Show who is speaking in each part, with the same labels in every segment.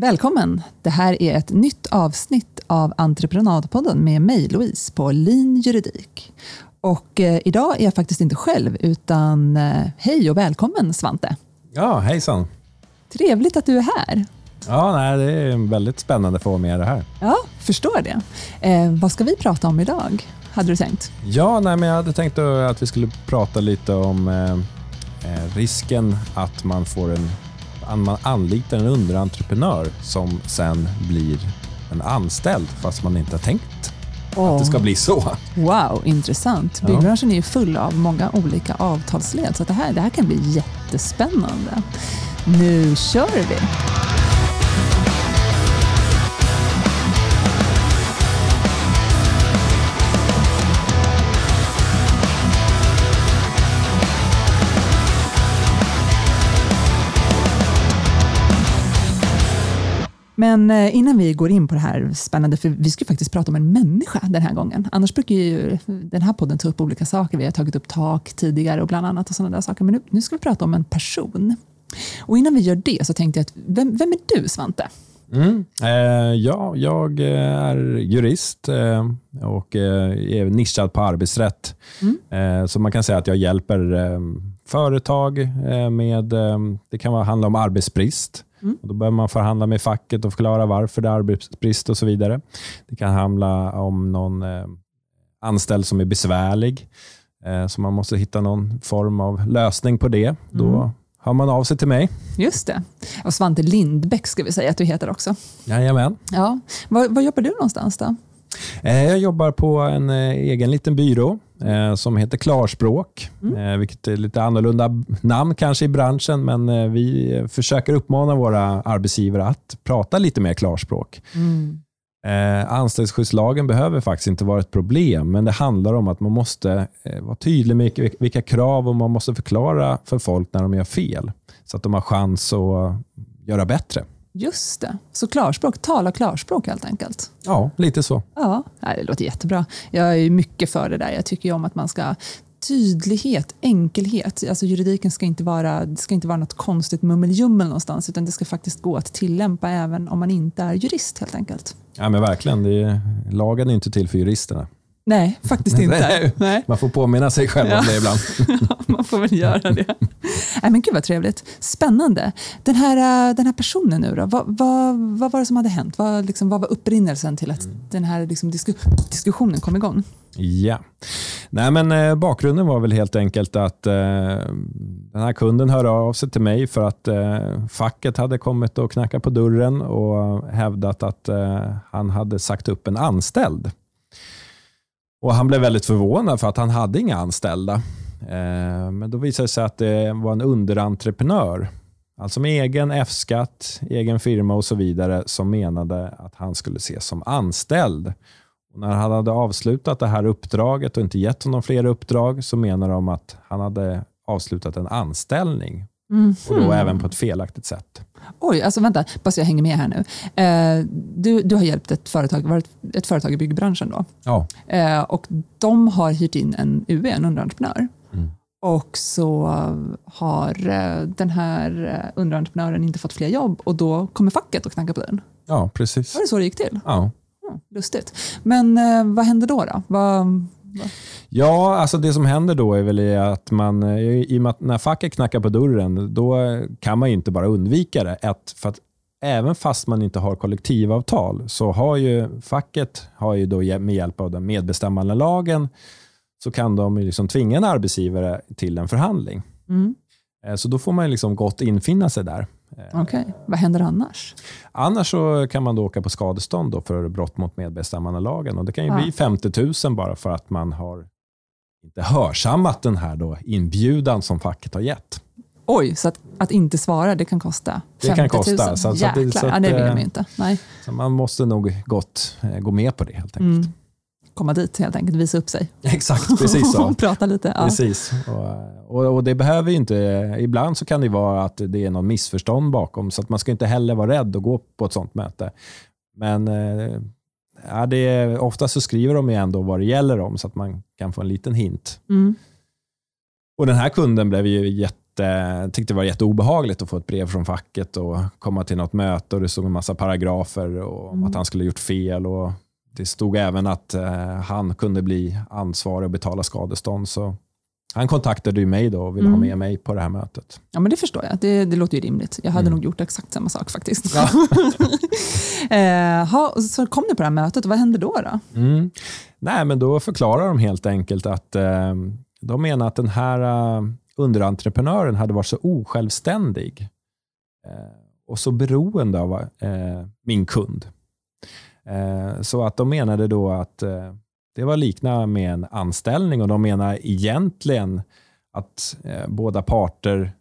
Speaker 1: Välkommen! Det här är ett nytt avsnitt av Entreprenadpodden med mig, Louise, på Lean Juridik. Och eh, idag är jag faktiskt inte själv, utan eh, hej och välkommen Svante.
Speaker 2: Ja, hejsan.
Speaker 1: Trevligt att du är här.
Speaker 2: Ja, nej, det är väldigt spännande att få vara med i det här.
Speaker 1: Ja, förstår det. Eh, vad ska vi prata om idag, hade du tänkt?
Speaker 2: Ja, nej, men jag hade tänkt att vi skulle prata lite om eh, eh risken att man får en man anlitar en underentreprenör som sen blir en anställd fast man inte har tänkt oh. att det ska bli så.
Speaker 1: Wow, intressant. Byggbranschen är ju full av många olika avtalsled så det, här, det här kan bli jättespännande. Nu kör vi! Men eh, innan vi går in på det här spännande, för vi ska faktiskt prata om en människa den här gången. Annars brukar ju den här podden ta upp olika saker. Vi har tagit upp tak tidigare och bland annat och sådana där saker. Men nu, nu ska vi prata om en person. Och innan vi gör det så tänkte jag, att, vem, vem är du Svante?
Speaker 2: Mm. Eh, ja, jag eh, är jurist eh, och eh, är nischad på arbetsrätt. Mm. Eh, så man kan säga att jag hjälper företag med, det kan handla om arbetsbrist, Mm. Och då behöver man förhandla med facket och förklara varför det är arbetsbrist och så vidare. Det kan handla om någon eh, anställd som är besvärlig, eh, så man måste hitta någon form av lösning på det. Mm. Då hör man av sig till mig.
Speaker 1: Just det. Och Svante Lindbäck ska vi säga att du heter också.
Speaker 2: Jajamän.
Speaker 1: Ja. Var, var jobbar du någonstans då?
Speaker 2: Eh, jag jobbar på en eh, egen liten byrå eh, som heter Klarspråk, mm. vilket är lite annorlunda namn kanske i branschen, men vi försöker uppmana våra arbetsgivare att prata lite mer klarspråk. Mm. anställningsskyddslagen behöver faktiskt inte vara ett problem, men det handlar om att man måste vara tydlig med vilka krav och man måste förklara för folk när de gör fel, så att de har chans att göra bättre.
Speaker 1: Just det. Så klarspråk, tala klarspråk helt enkelt.
Speaker 2: Ja, lite så.
Speaker 1: Ja, det låter jättebra. Jag är mycket för det där. Jag tycker om att man ska tydlighet, enkelhet. Alltså juridiken ska inte vara, det ska inte vara något konstigt mummeljummel någonstans, utan det ska faktiskt gå att tillämpa även om man inte är jurist helt enkelt.
Speaker 2: Ja, men verkligen. Det är, lagen är inte till för juristerna.
Speaker 1: Nej, faktiskt inte. Nej.
Speaker 2: Man får påminna sig själv ja. om det ibland.
Speaker 1: man får väl göra det. Nej, men gud vad trevligt. Spännande. Den här, äh, den här personen nu då, vad, vad, vad var det som hade hänt? Vad, liksom, vad var upprinnelsen till att mm. den här liksom, disku, diskussionen kom igång?
Speaker 2: Ja, Nej, men eh, bakgrunden var väl helt enkelt att eh, den här kunden hörde av sig till mig för att eh, facket hade kommit och knackat på dörren och hävdat att eh, han hade sagt upp en anställd. Och Han blev väldigt förvånad för att han hade inga anställda. Eh, men då visade det sig att det var en underentreprenör, alltså med egen F-skatt, egen firma och så vidare, som menade att han skulle ses som anställd. Och när han hade avslutat det här uppdraget och inte gett honom fler uppdrag så menar de att han hade avslutat en anställning Mm. Och då även på ett felaktigt sätt.
Speaker 1: Oj, alltså vänta, bara så jag hänger med här nu. Eh, du, du har hjälpt ett företag, varit ett företag i byggbranschen då?
Speaker 2: Ja.
Speaker 1: Eh, och de har hyrt in en UE, en underentreprenör. Mm. Och så har eh, den här eh, underentreprenören inte fått fler jobb och då kommer facket och knackar på den.
Speaker 2: Ja, precis.
Speaker 1: Var det så det gick till?
Speaker 2: Ja.
Speaker 1: Lustigt. Men eh, vad hände då? då? Vad,
Speaker 2: Ja, alltså det som händer då är väl att man, i och med att när facket knackar på dörren, då kan man inte bara undvika det. Ett, för att även fast man inte har kollektivavtal så har ju facket har ju då med hjälp av den medbestämmande lagen så kan de liksom tvinga en arbetsgivare till en förhandling. Mm. Eh, så då får man liksom gott infinna sig där.
Speaker 1: Eh, Okej, okay. vad händer annars?
Speaker 2: Annars så kan man då åka på skadestånd då för brott mot medbestämmandelagen. Och det kan ju ja. bli 50 000 bara för att man har inte hörsammat den här då inbjudan som facket har gett.
Speaker 1: Oj, så att, att inte svara det kan kosta 50 000? Det kan kosta. Så, Jäklar, så att, ja, det vill man ju inte. Nej.
Speaker 2: Så man måste nog gott eh, gå med på det helt enkelt. Mm
Speaker 1: komma dit helt enkelt, visa upp sig.
Speaker 2: Exakt, precis så.
Speaker 1: Prata lite. Ja.
Speaker 2: Precis. Och, och, och, det behöver inte, ibland så kan det vara att det är någon missförstånd bakom, så att man ska inte heller vara rädd att gå på ett sånt möte. Men eh, ja, det är, ofta så skriver de ju ändå vad det gäller om, så att man kan få en liten hint. Mm. Och Den här kunden blev ju jätte tyckte det var jätteobehagligt att få ett brev från facket och komma till något möte och det stod en massa paragrafer och mm. att han skulle gjort fel. Och det stod även att eh, han kunde bli ansvarig och betala skadestånd. Så han kontaktade ju mig då och ville mm. ha med mig på det här mötet.
Speaker 1: Ja, men Det förstår jag. Det, det låter ju rimligt. Jag hade mm. nog gjort exakt samma sak faktiskt. Ja. eh, ha, så kom ni på det här mötet och vad hände då? då?
Speaker 2: Mm. Nej, men då förklarar de helt enkelt att eh, de menar att den här uh, underentreprenören hade varit så osjälvständig uh, och så beroende av uh, min kund. Eh, så att de menade då att eh, det var likna med en anställning och de menar egentligen att eh, båda parter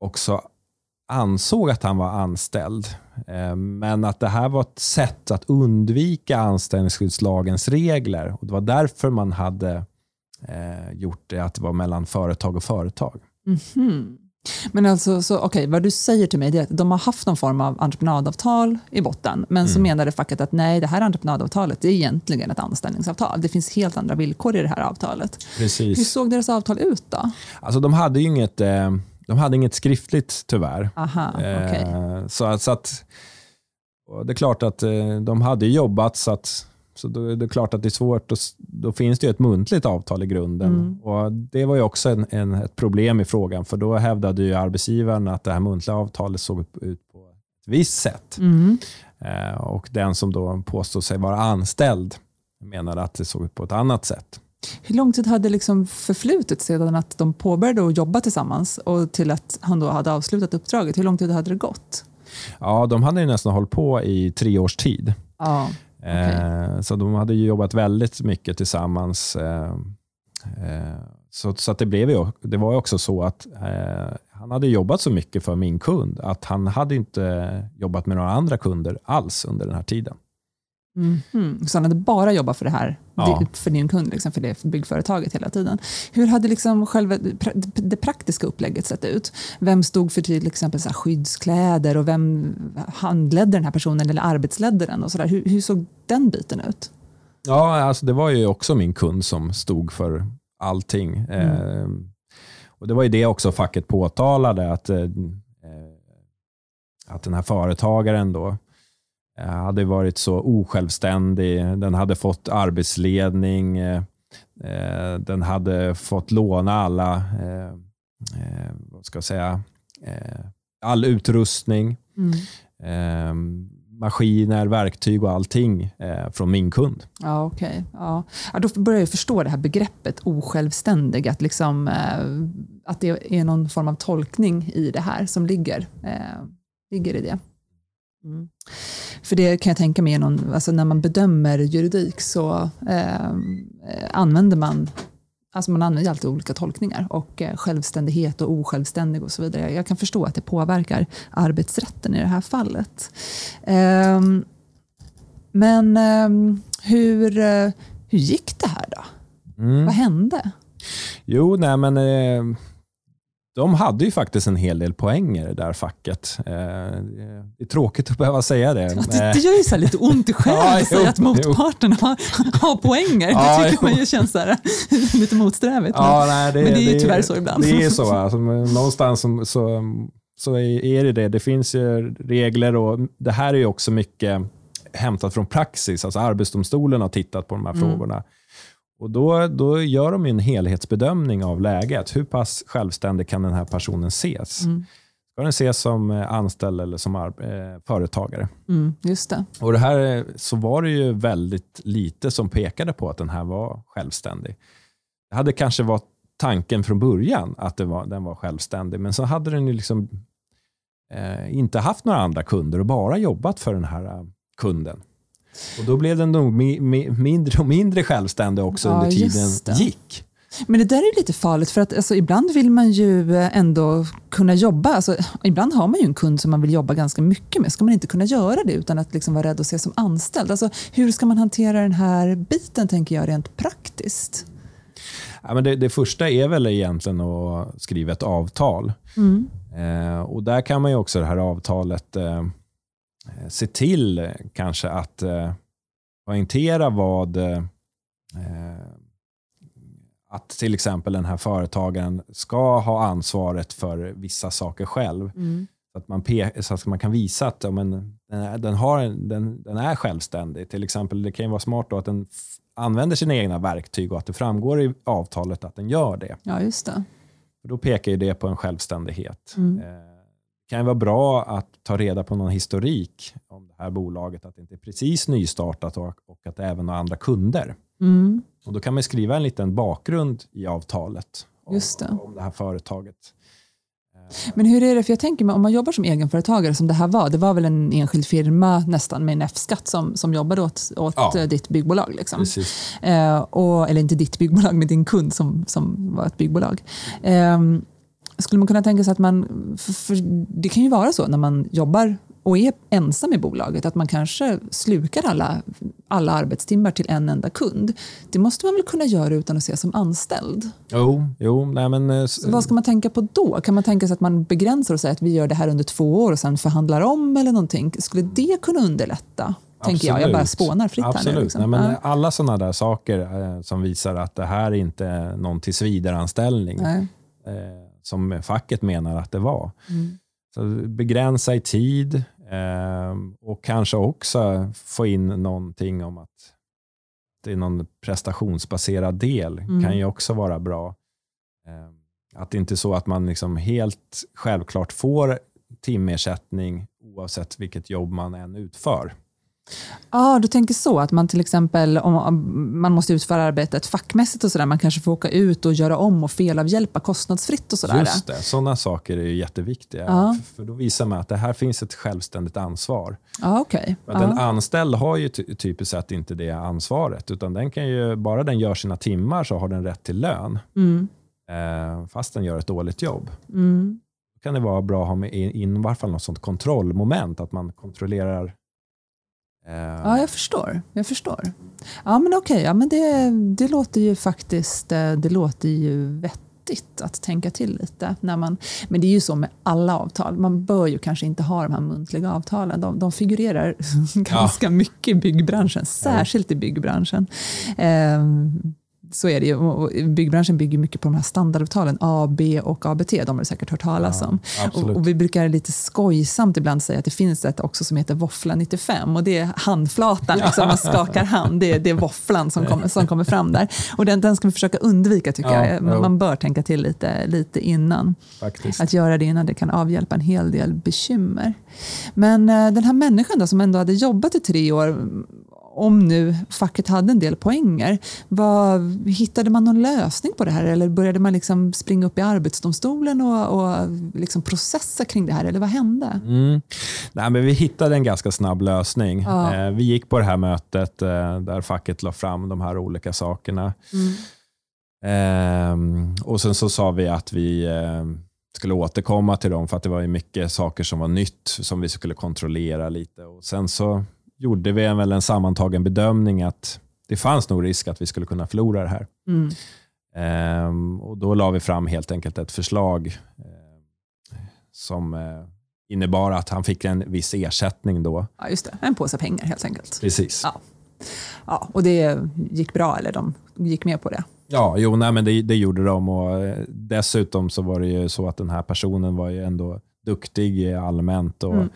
Speaker 2: också ansåg att han var anställd. Men att det här var ett sätt att undvika anställningsskyddslagens regler. och Det var därför man hade gjort det att det var mellan företag och företag.
Speaker 1: Mm -hmm. Men alltså, så, okay, vad du säger till mig är att de har haft någon form av entreprenadavtal i botten, men mm. så menade facket att nej, det här entreprenadavtalet är egentligen ett anställningsavtal. Det finns helt andra villkor i det här avtalet.
Speaker 2: Precis.
Speaker 1: Hur såg deras avtal ut då?
Speaker 2: Alltså, de hade ju inget, eh, de hade inget skriftligt tyvärr.
Speaker 1: Aha, okay.
Speaker 2: eh, så, så att, det är klart att eh, de hade jobbat så att så då är det klart att det är svårt. Och då finns det ett muntligt avtal i grunden. Mm. Och Det var ju också en, en, ett problem i frågan, för då hävdade ju arbetsgivaren att det här muntliga avtalet såg ut på ett visst sätt. Mm. Eh, och den som då påstod sig vara anställd menade att det såg ut på ett annat sätt.
Speaker 1: Hur lång tid hade liksom förflutit sedan att de påbörjade att jobba tillsammans och till att han då hade avslutat uppdraget? Hur lång tid hade det gått?
Speaker 2: Ja, de hade ju nästan hållit på i tre års tid.
Speaker 1: Ja.
Speaker 2: Okay. Eh, så de hade jobbat väldigt mycket tillsammans. Eh, eh, så, så att det, blev ju, det var också så att han hade jobbat så mycket för min kund att han hade inte jobbat med några andra kunder alls under den här tiden.
Speaker 1: Mm. Så han hade bara jobbat för det här, ja. för din kund, liksom, för det byggföretaget hela tiden. Hur hade liksom själva det praktiska upplägget sett ut? Vem stod för till exempel så skyddskläder och vem handledde den här personen eller arbetsledde den? Och så. Hur, hur såg den biten ut?
Speaker 2: Ja, alltså det var ju också min kund som stod för allting. Mm. Eh, och Det var ju det också facket påtalade, att, eh, att den här företagaren då, Eh, hade varit så osjälvständig. Den hade fått arbetsledning. Eh, eh, den hade fått låna alla, vad ska jag säga, all utrustning. Mm. maskiner, verktyg och allting från min kund.
Speaker 1: Ja, okay. ja. ja, då börjar jag förstå det här begreppet osjälvständig, att, liksom, att det är någon form av tolkning i det här som ligger, ligger i det. Mm. För det kan jag tänka mig, någon, alltså när man bedömer juridik så eh, använder man Alltså man använder alltid olika tolkningar och eh, självständighet och osjälvständig och så vidare. Jag kan förstå att det påverkar arbetsrätten i det här fallet. Eh, men ehm, hur, eh, hur gick det här då? Mm. Vad hände?
Speaker 2: Jo, nej men eh, de hade ju faktiskt en hel del poänger, där facket. Eh, det är tråkigt att behöva säga det.
Speaker 1: Det, det gör ju så lite ont i själen ja, att säga att motparten har, har poänger. Ja, det tycker jo. man ju känns så lite motsträvigt.
Speaker 2: Ja, men, nej, det,
Speaker 1: men det är ju tyvärr så ibland.
Speaker 2: Det är så. Alltså, någonstans så, så, så är det det. Det finns ju regler och det här är ju också mycket hämtat från praxis. Alltså Arbetsdomstolen har tittat på de här mm. frågorna. Och då, då gör de en helhetsbedömning av läget. Hur pass självständig kan den här personen ses? Mm. Ska den ses som eh, anställd eller som eh, företagare?
Speaker 1: Mm, just det.
Speaker 2: Och det här så var det ju väldigt lite som pekade på att den här var självständig. Det hade kanske varit tanken från början att var, den var självständig, men så hade den ju liksom, eh, inte haft några andra kunder och bara jobbat för den här eh, kunden. Och Då blev den nog mi, mi, mindre och mindre självständig också ja, under tiden gick.
Speaker 1: Men det där är lite farligt för att alltså, ibland vill man ju ändå kunna jobba. Alltså, ibland har man ju en kund som man vill jobba ganska mycket med. Ska man inte kunna göra det utan att liksom vara rädd att ses som anställd? Alltså, hur ska man hantera den här biten tänker jag rent praktiskt?
Speaker 2: Ja, men det, det första är väl egentligen att skriva ett avtal. Mm. Eh, och Där kan man ju också det här avtalet eh, se till eh, kanske att eh, poängtera vad att till exempel den här företagaren ska ha ansvaret för vissa saker själv.
Speaker 1: Mm.
Speaker 2: Så, att man så att man kan visa att ja, men, den, är, den, har, en- den, den är självständig. Till exempel, det kan ju vara smart då att den använder sina egna verktyg och att det framgår i avtalet att den gör det.
Speaker 1: Ja, just det.
Speaker 2: För då pekar ju det på en självständighet.
Speaker 1: Mm.
Speaker 2: Eh, kan vara bra att ta reda på någon historik om det här bolaget, att det inte är precis nystartat och, och att det även har andra kunder.
Speaker 1: Mm.
Speaker 2: Och Då kan man skriva en liten bakgrund i avtalet om,
Speaker 1: det.
Speaker 2: om det här företaget. Eh,
Speaker 1: Men hur är det, för jag tänker mig om man jobbar som egenföretagare som det här var, det var väl en enskild firma nästan med en F-skatt som, som jobbade åt, åt
Speaker 2: Ja.
Speaker 1: eh, ditt byggbolag. Liksom. Eh, och, eller inte ditt byggbolag, men din kund som, som var ett byggbolag. Eh, skulle man kunna tänka sig att man, för, för det kan ju vara så när man jobbar och är ensam i bolaget, att man kanske slukar alla, alla arbetstimmar till en enda kund. Det måste man väl kunna göra utan att se som anställd?
Speaker 2: Jo, jo nej men, eh,
Speaker 1: Så vad ska man tänka på då? Kan man tänka sig att man begränsar och säger att vi gör det här under två år och sen förhandlar om eller någonting? Skulle det kunna underlätta? Tänker jag. Jag bara
Speaker 2: Absolut.
Speaker 1: spånar fritt
Speaker 2: Absolut.
Speaker 1: här nu. Liksom.
Speaker 2: Nej, men
Speaker 1: Ja.
Speaker 2: Alla sådana där saker eh, som visar att det här inte är någon tillsvidareanställning
Speaker 1: Nej.
Speaker 2: Som facket menar att det var.
Speaker 1: Mm.
Speaker 2: Så begränsa i tid eh, och kanske också få in någonting om att det är någon prestationsbaserad del
Speaker 1: Mm.
Speaker 2: kan ju också vara bra. Eh, att det inte är så att man liksom helt självklart får timersättning oavsett vilket jobb man än utför.
Speaker 1: Ja, du tänker så att man till exempel om man måste utföra arbetet fackmässigt och sådär, man kanske får åka ut och göra om och felavhjälpa kostnadsfritt och sådär.
Speaker 2: Just det, sådana saker är ju jätteviktiga.
Speaker 1: Ja.
Speaker 2: För då visar man att det här finns ett självständigt ansvar.
Speaker 1: Ja, okej.
Speaker 2: För att En
Speaker 1: Ja.
Speaker 2: anställd har ju ty- typiskt sett inte det ansvaret, utan den kan ju, bara den gör sina timmar så har den rätt till lön,
Speaker 1: Mm.
Speaker 2: eh, fast den gör ett dåligt jobb.
Speaker 1: Mm.
Speaker 2: Då kan det vara bra att ha med in, i varje fall något sånt kontrollmoment, att man kontrollerar
Speaker 1: Ja, jag förstår. Jag förstår. Ja, men okej. Ja, men det, det låter ju faktiskt eh, det låter ju vettigt att tänka till lite. När man, men det är ju så med alla avtal. Man bör ju kanske inte ha de här muntliga avtalen. De, de figurerar ganska mycket i byggbranschen, särskilt i byggbranschen. Så är det ju. Och Byggbranschen bygger mycket på de här standardavtalen, A, B och ABT. De har du säkert hört talas
Speaker 2: Ja,
Speaker 1: om. Och, och vi brukar lite skojsamt ibland säga att det finns ett också som heter Våffla 95 och det är handflatan, liksom, man skakar hand, det är, det är våfflan som kommer, som kommer fram där. Och den, den ska vi försöka undvika tycker
Speaker 2: Ja,
Speaker 1: jag. Man, man bör tänka till lite, lite innan.
Speaker 2: faktiskt.
Speaker 1: Att göra det innan det kan avhjälpa en hel del bekymmer. Men eh, den här människan då, som ändå hade jobbat i tre år, om nu facket hade en del poänger, vad, hittade man någon lösning på det här eller började man liksom springa upp i Arbetsdomstolen och, och liksom processa kring det här eller vad hände?
Speaker 2: Mm. Nej, men vi hittade en ganska snabb lösning.
Speaker 1: Ja.
Speaker 2: Eh, vi gick på det här mötet eh, där facket la fram de här olika sakerna. Ehm, och Sen så sa vi att vi eh, skulle återkomma till dem för att det var ju mycket saker som var nytt som vi skulle kontrollera lite. Och Sen så gjorde vi en, väl en sammantagen bedömning att det fanns nog risk att vi skulle kunna förlora det här.
Speaker 1: Mm.
Speaker 2: Ehm, och Då la vi fram helt enkelt ett förslag eh, som eh, innebar att han fick en viss ersättning då.
Speaker 1: Ja, just det. En påse pengar helt enkelt.
Speaker 2: Precis.
Speaker 1: Ja. Ja, och det gick bra, eller de gick med på det?
Speaker 2: Ja, jo, nej, men det, det gjorde de. Och eh, dessutom så var det ju så att den här personen var ju ändå duktig allmänt. Och,
Speaker 1: Mm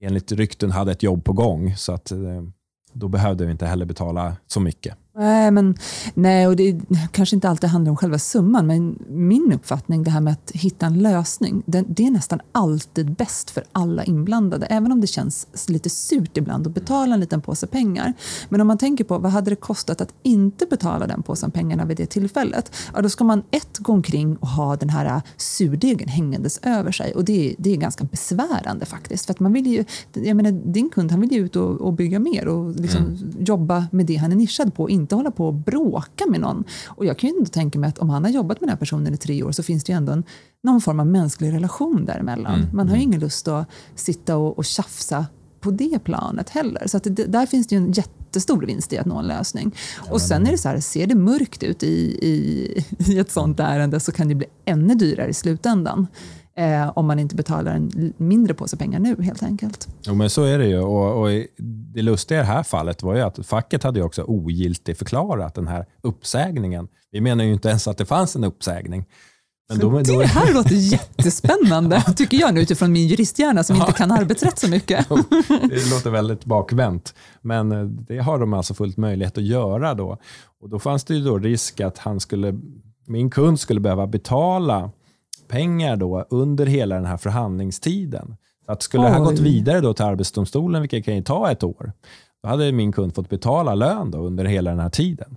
Speaker 2: enligt rykten hade ett jobb på gång. Så att, eh, då behövde vi inte heller betala så mycket.
Speaker 1: Nej, men, nej, och det kanske inte alltid handlar om själva summan, men min uppfattning, det här med att hitta en lösning, det, det är nästan alltid bäst för alla inblandade, även om det känns lite surt ibland att betala en liten påse pengar. Men om man tänker på vad hade det kostat att inte betala den påsen pengarna vid det tillfället, ja, då ska man ett gå omkring och ha den här surdegen hängandes över sig och det, är- det är ganska besvärande faktiskt. För att man vill ju, jag menar, din kund han vill ju ut och, och bygga mer och liksom jobba med det han är nischad på, inte hålla på och bråka med någon. Och jag kan ju ändå tänka mig att om han har jobbat med den här personen i tre år så finns det ju ändå en, någon form av mänsklig relation däremellan. Man har ju ingen lust att sitta och, och tjafsa på det planet heller. Så att det, där finns det ju en jättestor vinst i att nå en lösning. Och sen är det så här, ser det mörkt ut i, i, i ett sånt ärende så kan det bli ännu dyrare i slutändan. Eh, om man inte betalar en mindre påse pengar nu helt enkelt.
Speaker 2: Jo, men så är det ju. Och, och det lustiga i det här fallet var ju att facket hade ju också ogiltigt förklarat den här uppsägningen. Vi menar ju inte ens att det fanns en uppsägning.
Speaker 1: Men då, då... Det här låter jättespännande, tycker jag nu utifrån min juristhjärna som inte kan arbetsrätt så mycket.
Speaker 2: det låter väldigt bakvänt, men eh, det har de alltså fullt möjlighet att göra då. Och då fanns det ju då risk att han skulle, min kund skulle behöva betala pengar då under hela den här förhandlingstiden. Så att skulle Oj. det här gått vidare då till Arbetsdomstolen, vilket kan ju ta ett år, då hade min kund fått betala lön då under hela den här tiden.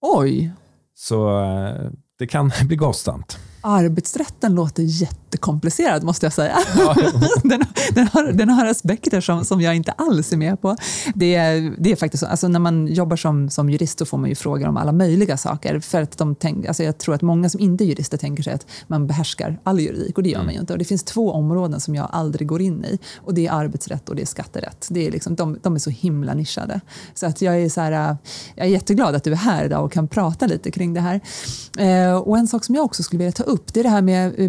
Speaker 1: Oj!
Speaker 2: Så eh, det kan bli kostsamt.
Speaker 1: Arbetsrätten låter jättekomplicerad måste jag säga. Ja, den, den, har, den har aspekter som, som jag inte alls är med på. Det är, det är faktiskt så, alltså när man jobbar som, som jurist så får man ju frågor om alla möjliga saker. För att de tänk, alltså jag tror att många som inte är jurister tänker sig att man behärskar all juridik och det gör man ju mm. inte. Och det finns två områden som jag aldrig går in i och det är arbetsrätt och det är skatterätt. Det är liksom, de, de är så himla nischade. Så att jag, är så här, jag är jätteglad att du är här idag och kan prata lite kring det här. Eh, och en sak som jag också skulle vilja ta upp det är det här med eh,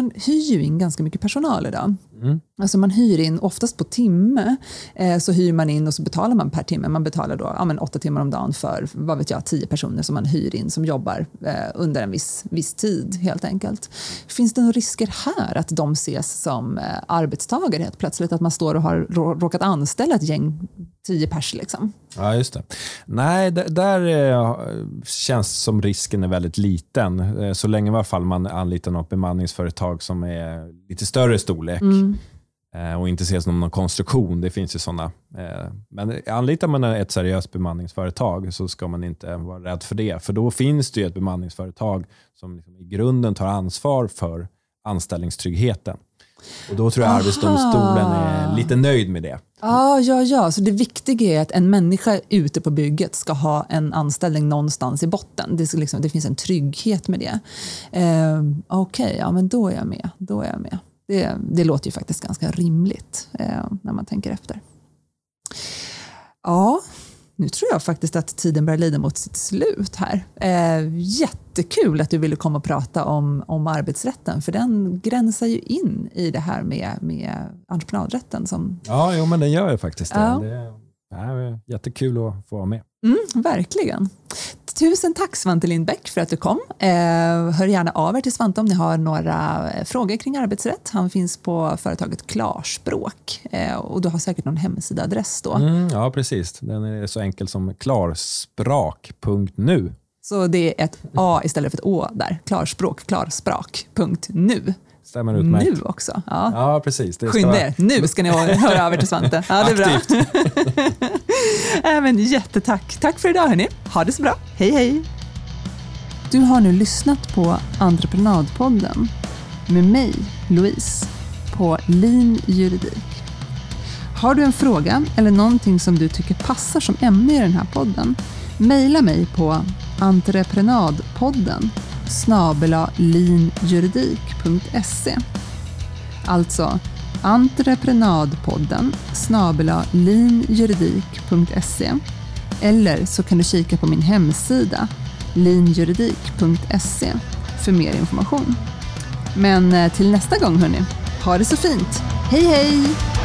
Speaker 1: byggbranschen hyr ju in ganska mycket personal idag. Mm. Alltså man hyr in, oftast på timme, eh, så hyr man in och så betalar man per timme. Man betalar då ja, men åtta timmar om dagen för vad vet jag, tio personer som man hyr in som jobbar eh, under en viss, viss tid helt enkelt. Finns det några risker här att de ses som eh, arbetstagare helt plötsligt? Att man står och har råkat anställa ett gäng tio pers liksom?
Speaker 2: Ja, just det. Nej, där, eh, känns som risken är väldigt liten. Eh, så länge i alla fall man anlitar något bemanningsföretag som är lite större storlek. Mm. Eh, och inte ses som någon konstruktion. Det finns ju sådana. Men anlitar man ett seriöst bemanningsföretag så ska man inte vara rädd för det. För då finns det ju ett bemanningsföretag som liksom i grunden tar ansvar för anställningstryggheten. Och Då tror jag Aha. Arbetsdomstolen är lite nöjd med det.
Speaker 1: Ja, ja, ja. Så det viktiga är att en människa ute på bygget ska ha en anställning någonstans i botten. Det, liksom, det finns en trygghet med det. Eh, Okej, okay, ja, men då är jag med. Då är jag med. Det, det låter ju faktiskt ganska rimligt eh, när man tänker efter. Ja, nu tror jag faktiskt att tiden börjar lida mot sitt slut här. Eh, jättekul att du ville komma och prata om, om arbetsrätten, för den gränsar ju in i det här med, med entreprenadrätten. Som...
Speaker 2: Ja, jo, men den gör ju faktiskt det. Ja. Det är jättekul att få vara med.
Speaker 1: Mm, verkligen. Tusen tack Svante Lindbäck för att du kom. Eh, hör gärna av er till Svante om ni har några eh, frågor kring arbetsrätt. Han finns på företaget Klarspråk eh, och du har säkert någon hemsidaadress då.
Speaker 2: Mm, ja, precis. Den är så enkel som klarsprak.nu.
Speaker 1: Så det är ett A istället för ett Å där. Klarspråk, klarsprak.nu.
Speaker 2: Stämmer utmärkt.
Speaker 1: Nu också. Ja,
Speaker 2: ja precis.
Speaker 1: Det Skynda er, nu ska ni höra över till Svante. Ja, det är bra. Även jättetack. Tack för idag hörni. Ha det så bra. Hej hej. Du har nu lyssnat på Entreprenadpodden med mig, Louise, på Lean Juridik. Har du en fråga eller någonting som du tycker passar som ämne i den här podden? Mejla mig på entreprenadpodden snabela linjuridik.se. Alltså entreprenadpodden snabela linjuridik.se eller så kan du kika på min hemsida linjuridik.se för mer information. Men eh, till nästa gång hörni, ha det så fint. Hej hej!